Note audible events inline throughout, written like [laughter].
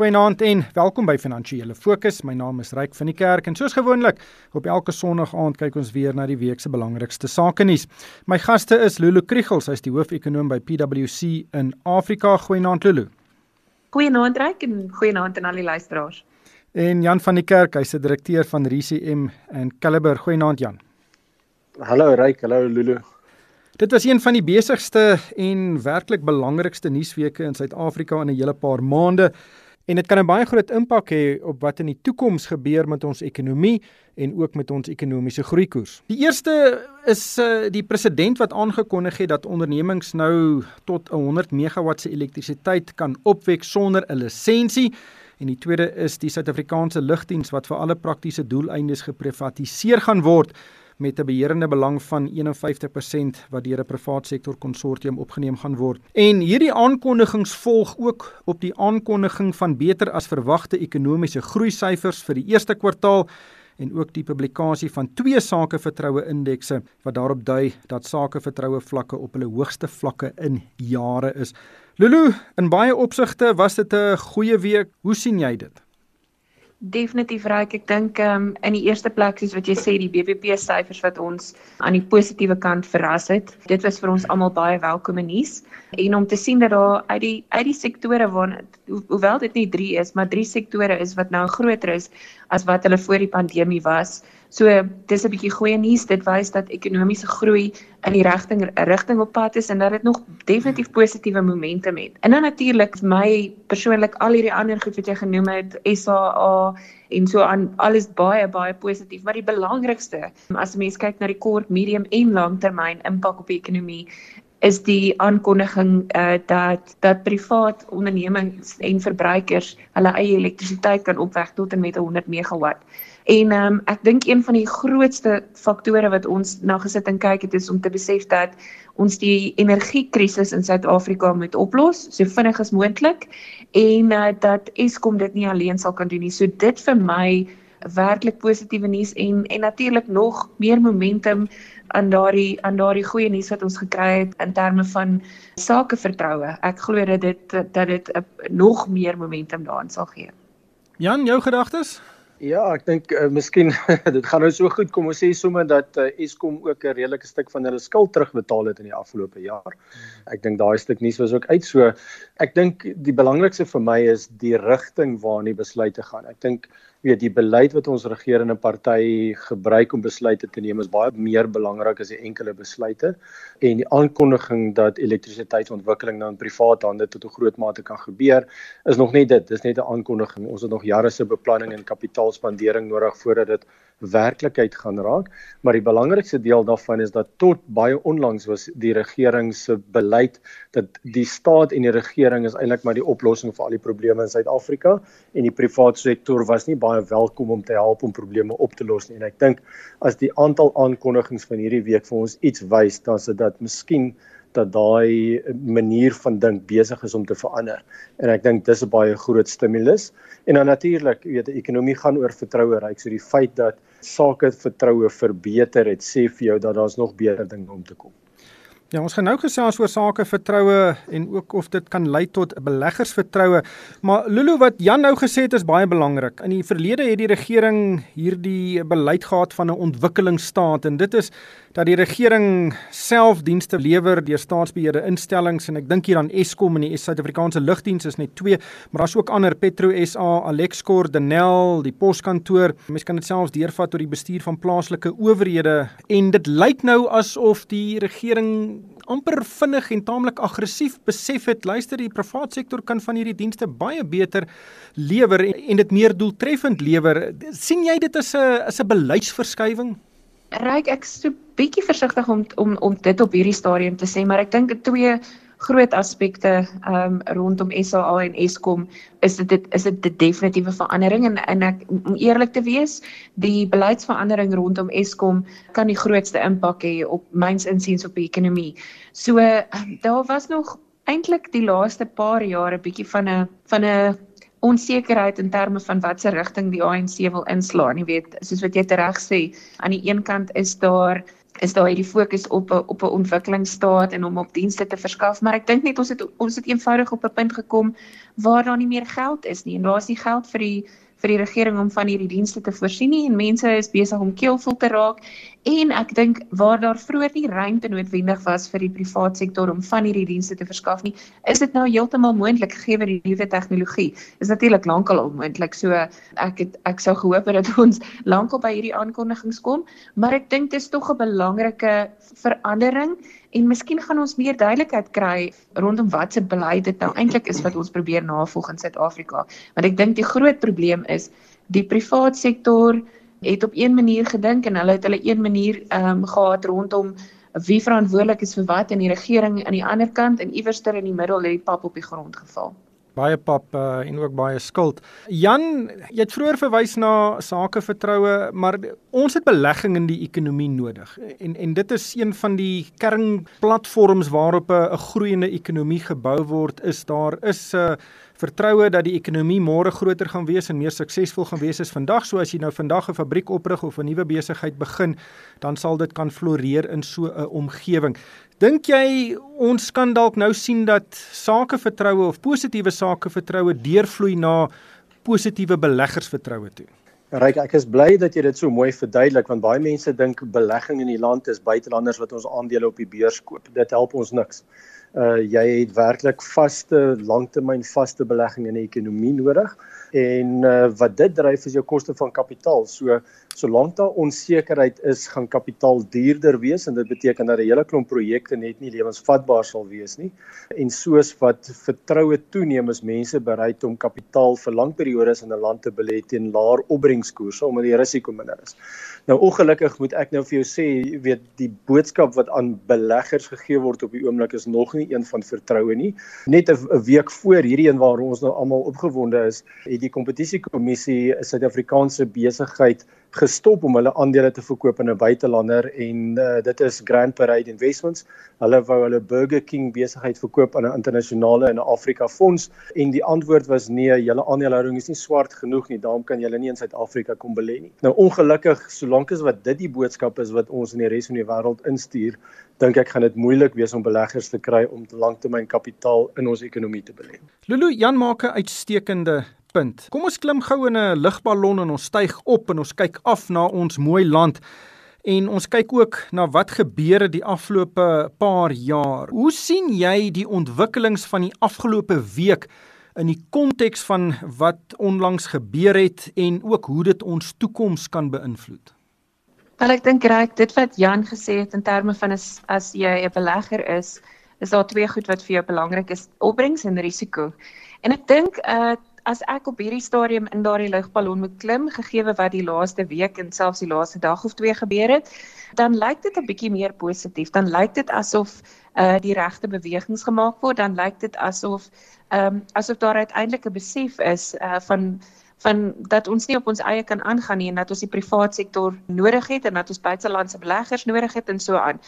Goeienaand en welkom by Finansiële Fokus. My naam is Ryk van die Kerk en soos gewoonlik op elke Sondag aand kyk ons weer na die week se belangrikste sake nuus. My gaste is Lulu Kriel, sy is die hoof-ekonoom by PwC in Afrika. Goeienaand Lulu. Goeienaand Ryk en goeienaand aan al die luisteraars. En Jan van die Kerk, hy's die direkteur van RCM en Caliber. Goeienaand Jan. Hallo Ryk, hallo Lulu. Dit was een van die besigste en werklik belangrikste nuusweke in Suid-Afrika in 'n hele paar maande en dit kan 'n baie groot impak hê op wat in die toekoms gebeur met ons ekonomie en ook met ons ekonomiese groeikoers. Die eerste is uh, die president wat aangekondig het dat ondernemings nou tot 100 megawatt se elektrisiteit kan opwek sonder 'n lisensie. En die tweede is die Suid-Afrikaanse lugdiens wat vir alle praktiese doeleindes geprivatiseer gaan word met 'n beheerende belang van 51% wat deur 'n privaat sektor konsortium opgeneem gaan word. En hierdie aankondigings volg ook op die aankondiging van beter as verwagte ekonomiese groei syfers vir die eerste kwartaal en ook die publikasie van twee sakevertroue indekse wat daarop dui dat sakevertroue vlakke op hulle hoogste vlakke in jare is. Lulu, in baie opsigte was dit 'n goeie week. Hoe sien jy dit? Definitief reg. Ek dink um, in die eerste plek soos wat jy sê die BBP syfers wat ons aan die positiewe kant verras het. Dit was vir ons almal baie welkome nuus. En om te sien dat daar uit die uit die sektore waar ho hoewel dit nie 3 is, maar 3 sektore is wat nou groter is as wat hulle voor die pandemie was. So dis 'n bietjie goeie nuus. Dit wys dat ekonomiese groei in die rigting rigting op pad is en dat dit nog definitief positiewe momentum het. En dan natuurlik my persoonlik al hierdie ander goed wat jy genoem het, SAA en so aan alles baie baie positief, maar die belangrikste as mens kyk na die kort, medium en langtermyn impak op die ekonomie is die aankondiging uh, dat dat privaat ondernemings en verbruikers hulle eie elektrisiteit kan opwek tot en met 100 megawatt. En um, ek dink een van die grootste faktore wat ons na gesit en kyk het is om te besef dat ons die energiekrisis in Suid-Afrika moet oplos so vinnig as moontlik en uh, dat Eskom dit nie alleen sal kan doen nie. So dit vir my werklik positiewe nuus en en natuurlik nog meer momentum aan daardie aan daardie goeie nuus wat ons gekry het in terme van sakevertroue. Ek glo dat dit dat dit uh, nog meer momentum daarin sal gee. Jan, jou gedagtes? Ja, ek dink uh, miskien [laughs] dit gaan nou so goed kom ons sê sommer dat uh, Eskom ook 'n redelike stuk van hulle skuld terugbetaal het in die afgelope jaar. Ek dink daai stuk nuus was ook uit so. Ek dink die belangrikste vir my is die rigting waarna die besluite gaan. Ek dink weet die beleid wat ons regerende party gebruik om besluite te neem is baie meer belangrik as die enkele besluite. En die aankondiging dat elektrisiteitsontwikkeling nou in private hande tot 'n groot mate kan gebeur is nog net dit. Dis net 'n aankondiging. Ons het nog jare se beplanning en kapitaalspandering nodig voordat dit werklikheid gaan raak maar die belangrikste deel daarvan is dat tot baie onlangs was die regering se beleid dat die staat en die regering is eintlik maar die oplossing vir al die probleme in Suid-Afrika en die private sektor was nie baie welkom om te help om probleme op te los nie. En ek dink as die aantal aankondigings van hierdie week vir ons iets wys, dan is dit miskien dat daai manier van dink besig is om te verander. En ek dink dis 'n baie groot stimulus. En dan natuurlik, jy weet, die ekonomie gaan oor vertroue reik. So die feit dat sake vertroue verbeter het, sê vir jou dat daar's nog beter dinge om te kom. Ja, ons gaan nou gesels oor sake vertroue en ook of dit kan lei tot beleggersvertroue. Maar Lulu wat Jan nou gesê het is baie belangrik. In die verlede het die regering hierdie beleid gehad van 'n ontwikkelingsstaat en dit is dat die regering self dienste lewer deur staatsbeheerde instellings en ek dink hier aan Eskom en die Suid-Afrikaanse Lugdiens is net twee, maar daar's ook ander Petro SA, Alexkor, Denel, die poskantoor. Mens kan dit selfs deurvat tot die bestuur van plaaslike owerhede en dit lyk nou asof die regering amper vinnig en taamlik aggressief besef het luister die private sektor kan van hierdie dienste baie beter lewer en, en dit meer doeltreffend lewer. Sien jy dit as 'n as 'n beleidsverskywing Ryk ek so bietjie versigtig om om om dit op hierdie stadium te sê maar ek dink twee groot aspekte um rondom SAA en Eskom is dit is dit 'n definitiewe verandering en en ek om eerlik te wees, die beleidsverandering rondom Eskom kan die grootste impak hê op myns insiens op die ekonomie. So daar was nog eintlik die laaste paar jare bietjie van 'n van 'n onsekerheid in terme van watter rigting die ANC wil inslaan. Jy weet, soos wat jy reg sê, aan die een kant is daar is daar hierdie fokus op 'n op 'n ontwikkelingsstaat en om op dienste te verskaf, maar ek dink net ons het ons het eenvoudig op 'n punt gekom waar daar nie meer geld is nie en daar is nie geld vir die vir die regering om van hierdie dienste te voorsien nie en mense is besig om keelvol te raak en ek dink waar daar vroeër nie ruimte noodwendig was vir die privaat sektor om van hierdie dienste te verskaf nie is dit nou heeltemal moontlik gegee die nuwe tegnologie. Is natuurlik lankal onmoontlik so ek het ek sou gehoop het dat [laughs] ons lankal by hierdie aankondigings kom maar ek dink dit is tog 'n belangrike verandering en miskien gaan ons meer duidelikheid kry rondom wat se beleid dit nou eintlik is wat ons probeer navolg in Suid-Afrika. Want ek dink die groot probleem is die privaat sektor het op een manier gedink en hulle het hulle een manier ehm um, gehad rondom wie verantwoordelik is vir wat in die regering aan die ander kant en iewerster in die middel het die pap op die grond geval baie pap uh, en ook baie skuld. Jan, jy het vroeër verwys na sakevertroue, maar ons het belegging in die ekonomie nodig. En en dit is een van die kernplatforms waarop 'n groeiende ekonomie gebou word. Is daar is 'n uh, vertroue dat die ekonomie môre groter gaan wees en meer suksesvol gaan wees as vandag. So as jy nou vandag 'n fabriek oprig of 'n nuwe besigheid begin, dan sal dit kan floreer in so 'n omgewing. Dink jy ons kan dalk nou sien dat sakevertroue of positiewe sakevertroue deurvloei na positiewe beleggersvertroue toe? Ryk, ek is bly dat jy dit so mooi verduidelik want baie mense dink belegging in die land is buitelanders wat ons aandele op die beurs koop. Dit help ons niks uh jy het werklik vaste langtermyn vaste belegging in die ekonomie nodig en uh wat dit dryf is jou koste van kapitaal. So solank daar onsekerheid is, gaan kapitaal duurder wees en dit beteken dat 'n hele klomp projekte net nie lewensvatbaar sal wees nie. En soos wat vertroue toeneem, is mense bereid om kapitaal vir lang periodes in 'n land te belê teen laer opbrengskoerse omdat die risiko minder is. Nou ongelukkig moet ek nou vir jou sê, weet, die boodskap wat aan beleggers gegee word op die oomblik is nog nie een van vertroue nie. Net 'n week voor hierdie een waar ons nou almal opgewonde is, het die kompetisiekommissie 'n Suid-Afrikaanse besigheid gestop om hulle aandele te verkoop aan 'n buitelander en uh, dit is Grand Parade Investments. Hulle wou hulle Burger King besigheid verkoop aan 'n internasionale en 'n Afrika fonds en die antwoord was nee, julle aandelehouding is nie swart genoeg nie, daarom kan julle nie in Suid-Afrika kom belê nie. Nou ongelukkig, solank as wat dit die boodskap is wat ons in die res van die wêreld instuur, dink ek gaan dit moeilik wees om beleggers te kry om langtermyn kapitaal in ons ekonomie te belê. Lulu Jan maak 'n uitstekende punt. Kom ons klim gou in 'n lugballon en ons styg op en ons kyk af na ons mooi land. En ons kyk ook na wat gebeur het die afgelope paar jaar. Hoe sien jy die ontwikkelings van die afgelope week in die konteks van wat onlangs gebeur het en ook hoe dit ons toekoms kan beïnvloed? Wel ek dink reg dit wat Jan gesê het in terme van as as jy 'n belegger is, is daar twee goed wat vir jou belangrik is: opbrengs en risiko. En ek dink uh as ek op hierdie stadium in daardie lugballon moet klim gegee wat die laaste week en selfs die laaste dag of twee gebeur het, dan lyk dit 'n bietjie meer positief. Dan lyk dit asof uh die regte bewegings gemaak word, dan lyk dit asof ehm um, asof daar uiteindelik 'n besef is uh van van dat ons nie op ons eie kan aangaan nie en dat ons die privaat sektor nodig het en dat ons buitelandse beleggers nodig het en so aan.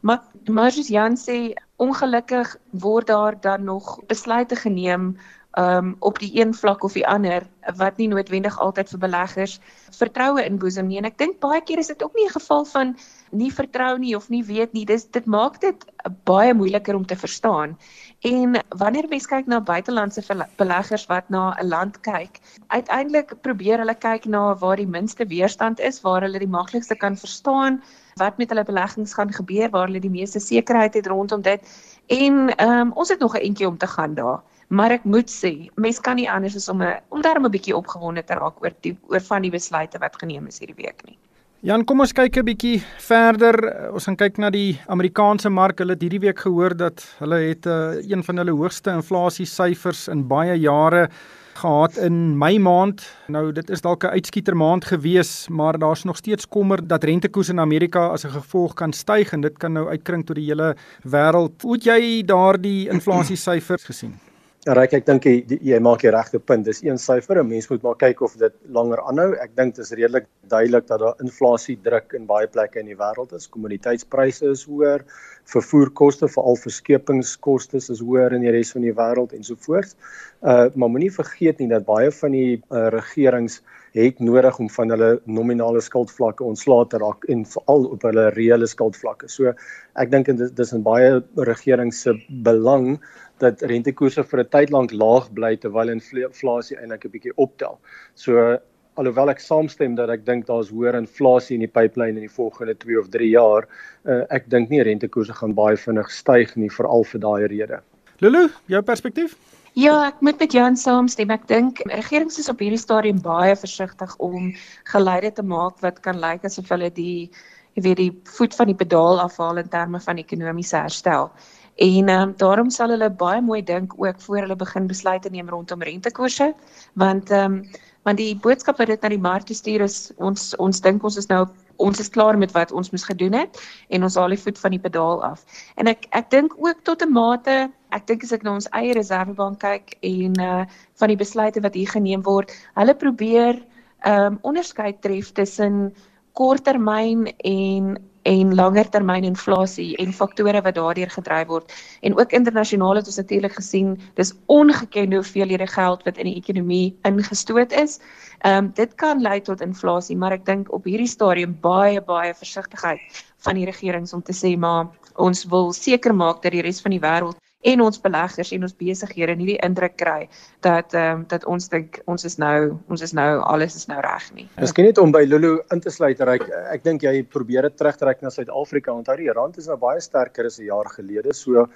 Maar maar soos Jan sê, ongelukkig word daar dan nog besluite geneem um op die een vlak of die ander wat nie noodwendig altyd vir beleggers vertroue inboesem nie. En ek dink baie keer is dit ook nie 'n geval van nie vertrou nie of nie weet nie. Dis dit maak dit baie moeiliker om te verstaan. En wanneer mens kyk na buitelandse beleggers wat na 'n land kyk uiteindelik probeer hulle kyk na waar die minste weerstand is waar hulle die maklikste kan verstaan wat met hulle beleggings gaan gebeur waar hulle die meeste sekerheid het rondom dit. En um, ons het nog 'n entjie om te gaan daar Maar ek moet sê, mens kan nie anders as om 'n om daarom 'n bietjie opgewonde te raak oor die oor van die besluite wat geneem is hierdie week nie. Jan, kom ons kyk 'n bietjie verder. Ons gaan kyk na die Amerikaanse mark. Hulle het hierdie week gehoor dat hulle het 'n uh, eh, een van hulle hoogste inflasie syfers in baie jare gehad in Mei maand. Nou dit is dalk 'n uitskieter maand gewees, maar daar's nog steeds kommer dat rentekoerse in Amerika as 'n gevolg kan styg en dit kan nou uitkring tot die hele wêreld. Hoe het jy daardie inflasie syfers gesien? Ryk, ek dink jy maak die regte punt. Dis een syfer. 'n Mens moet maar kyk of dit langer aanhou. Ek dink dit is redelik duidelik dat daar inflasie druk in baie plekke in die wêreld is. Kommoditeitspryse is hoër, vervoerkoste, veral verskepingskoste is hoër in die res van die wêreld en so voort. Uh maar moenie vergeet nie dat baie van die uh, regerings het nodig om van hulle nominale skuldvlakke ontslae te raak en veral op hulle reële skuldvlakke. So ek dink dit is in baie regerings se belang dat rentekoerse vir 'n tyd lank laag bly terwyl inflasie eintlik 'n bietjie optel. So alhoewel ek saamstem dat ek dink daar's hoër inflasie in die pipeline in die volgende 2 of 3 jaar, uh, ek dink nie rentekoerse gaan baie vinnig styg nie veral vir daai rede. Lulu, jou perspektief? Ja, ek moet met Jan saamstem. Ek dink regerings is op hierdie stadium baie versigtig om geleide te maak wat kan lyk asof hulle die jy weet die voet van die pedaal afhaal in terme van ekonomiese herstel. En ehm um, daarom sal hulle baie mooi dink ook voor hulle begin besluite neem rondom rentekoerse, want ehm um, want die boodskap wat dit na die mark toe stuur is ons ons dink ons is nou ons is klaar met wat ons moes gedoen het en ons haal die voet van die pedaal af. En ek ek dink ook tot 'n mate, ek dink as ek na ons eie reservebank kyk en uh van die besluite wat hier geneem word, hulle probeer ehm um, onderskeid tref tussen korttermyn en en langer termyn inflasie en faktore wat daardeur gedryf word. En ook internasionaal het ons natuurlik gesien dis ongekende hoeveelhede geld wat in die ekonomie ingestoot is. Ehm um, dit kan lei tot inflasie, maar ek dink op hierdie stadium baie baie versigtigheid van die regerings om te sê maar ons wil seker maak dat die res van die wêreld en ons beleggers en ons besighede nie die indruk kry dat ehm um, dat ons dink ons is nou ons is nou alles is nou reg nie. Miskien net om by Lulu in te sluit, ek ek dink jy probeer dit terugtrek na Suid-Afrika. Onthou die rand is nou baie sterker as 'n jaar gelede. So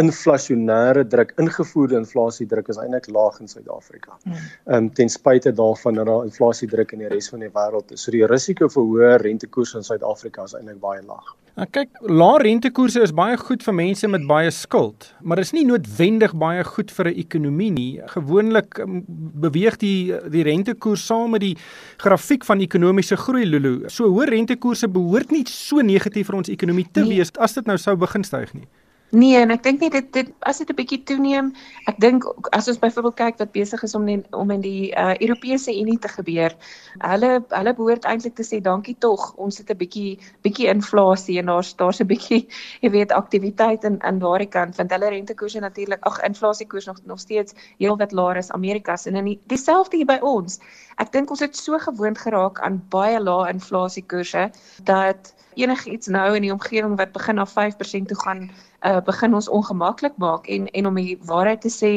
inflasionêre druk, ingevoerde inflasiedruk is eintlik laag in Suid-Afrika. Hmm. Ehm um, ten spyte daarvan dat daar inflasiedruk in die res van die wêreld is. So die risiko vir hoë rentekoerse in Suid-Afrika is eintlik baie laag. Nou kyk, lae rentekoerse is baie goed vir mense met baie skuld, maar is nie noodwendig baie goed vir 'n ekonomie nie. Gewoonlik um, beweeg die die rentekoers saam met die grafiek van ekonomiese groei Lulu. So hoë rentekoerse behoort nie so negatief vir ons ekonomie te nee. wees as dit nou sou begin styg nie. Nee, en ek dink net dit dit as dit 'n bietjie toeneem, ek dink as ons byvoorbeeld kyk wat besig is om in om in die uh, Europese Unie te gebeur, hulle hulle behoort eintlik te sê dankie tog. Ons het 'n bietjie bietjie inflasie en daar's daar's 'n bietjie [laughs] jy weet aktiwiteit in in daardie kant want hulle rentekoerse natuurlik, ag inflasiekoers nog nog steeds heelwat laer as Amerika se en dieselfde hier by ons. Ek dink ons het so gewoond geraak aan baie lae inflasiekoerse dat enigiets nou in die omgewing wat begin na 5% toe gaan uh, begin ons ongemaklik maak en en om die waarheid te sê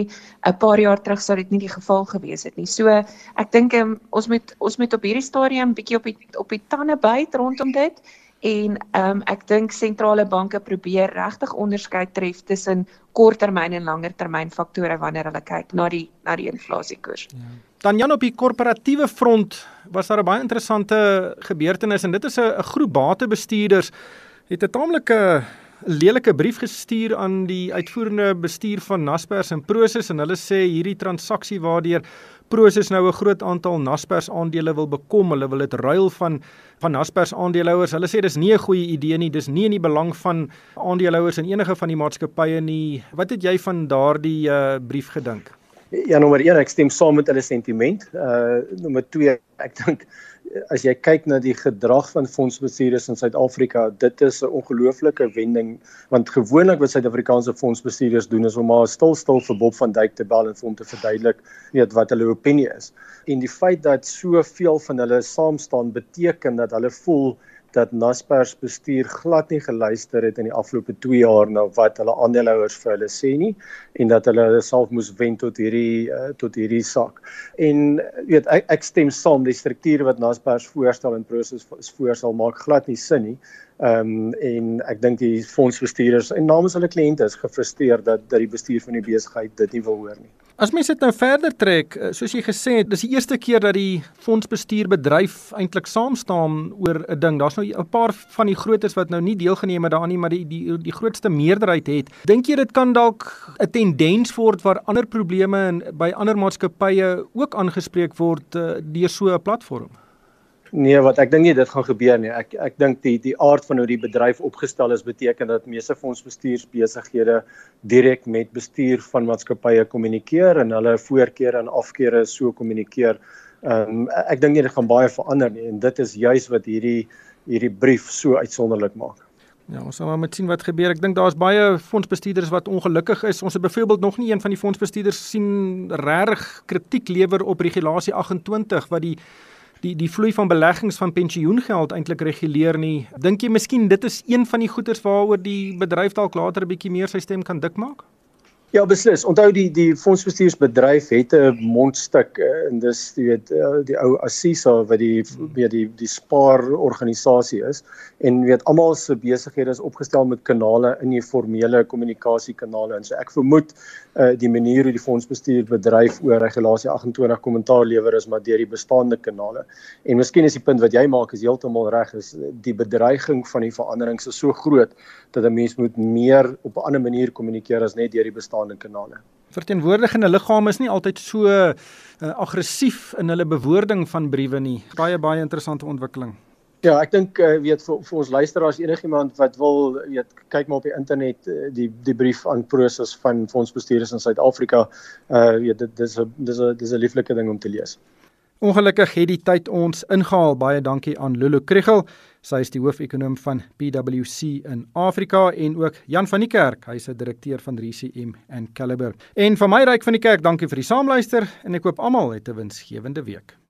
'n paar jaar terug sou dit nie die geval gewees het nie. So ek dink um, ons moet ons moet op hierdie stadium bietjie op die op die tande byt rondom dit en um, ek dink sentrale banke probeer regtig onderskei tref tussen korttermyn en langtermyn faktore wanneer hulle kyk na die na die inflasiekoers. Ja. Dan Jan op die korporatiewe front was daar 'n baie interessante gebeurtenis en dit is 'n groep batebestuurders het 'n taamlike lelike brief gestuur aan die uitvoerende bestuur van Naspers en Prosus en hulle sê hierdie transaksie waardeur Prosus nou 'n groot aantal Naspers aandele wil bekom, hulle wil dit ruil van van Naspers aandeelhouers. Hulle sê dis nie 'n goeie idee nie, dis nie in die belang van aandeelhouers in enige van die maatskappye nie. Wat het jy van daardie uh, brief gedink? Ja, nommer 1, ek stem saam met hulle sentiment. Uh nommer 2, ek dink as jy kyk na die gedrag van fondsbestuurders in Suid-Afrika, dit is 'n ongelooflike wending want gewoonlik wat Suid-Afrikaanse fondsbestuurders doen is om maar stil stil vir Bob van Dijk te bel en vir hom te verduidelik weet wat hulle opinie is. En die feit dat soveel van hulle saam staan beteken dat hulle voel dat Naspers bestuur glad nie geluister het in die afgelope 2 jaar na wat hulle aandeelhouers vir hulle sê nie en dat hulle self moes wen tot hierdie uh, tot hierdie saak. En weet ek ek stem saam die struktuur wat Naspers voorstel en proses voorstel maak glad nie sin nie. Ehm um, en ek dink die fondsbestuurders en namens hulle kliënte is gefrustreerd dat dat die bestuur van die besigheid dit nie wil hoor nie. As mens dit nou verder trek, eh, soos jy gesê het, dis die eerste keer dat die fondsbestuurbedryf eintlik saam staan oor 'n ding. Daar's nou 'n paar van die grootes wat nou nie deelgeneem het daaraan nie, maar die die die grootste meerderheid het. Dink jy dit kan dalk 'n tendens word waar ander probleme in by ander maatskappye ook aangespreek word uh, deur so 'n platform? Nee, wat ek dink nie dit gaan gebeur nie. Ek ek dink die die aard van hoe die bedryf opgestel is beteken dat meeste fondsbestuursbesighede direk met bestuur van maatskappye kommunikeer en hulle voorkeure en afkeure so kommunikeer. Ehm um, ek dink nie dit gaan baie verander nie en dit is juis wat hierdie hierdie brief so uitsonderlik maak. Ja, ons sal maar met sien wat gebeur. Ek dink daar's baie fondsbestuurders wat ongelukkig is. Ons het byvoorbeeld nog nie een van die fondsbestuurders sien regtig kritiek lewer op regulasie 28 wat die die die vloei van beleggings van pensioengeld eintlik reguleer nie. Dink jy miskien dit is een van die goeders waaroor die bedryf dalk later 'n bietjie meer sy stem kan dik maak? Ja beslis. Onthou die die fondsbestuursbedryf het 'n mondstuk eh, en dis jy weet eh, die ou Assisa wat die weet die die spaar organisasie is en weet almal se besighede is opgestel met kanale in die formele kommunikasiekanale en so ek vermoed uh, die manier hoe die fondsbestuurbedryf oor regulasie 28 kommentaar lewer is maar deur die bestaande kanale. En miskien is die punt wat jy maak is heeltemal reg is die bedreiging van die veranderings is so groot dat 'n mens moet meer op 'n ander manier kommunikeer as net deur die bestaande bestaande kanale. Verteenwoordigende liggame is nie altyd so uh, aggressief in hulle bewoording van briewe nie. Baie baie interessante ontwikkeling. Ja, ek dink uh, weet vir, vir ons luisteraars enigiemand wat wil weet kyk maar op die internet uh, die die brief aan proses van fondsbestuurders in Suid-Afrika. Uh weet dit dis 'n dis 'n dis 'n lieflike ding om te lees. Ongelukkig het die tyd ons ingehaal. Baie dankie aan Lulu Kriel. Sy is die hoof-ekonoom van PwC in Afrika en ook Jan van die Kerk, hy's 'n direkteur van RCM and Caliber. En van my ryk van die kerk, dankie vir die saamluister en ek hoop almal het 'n winsgewende week.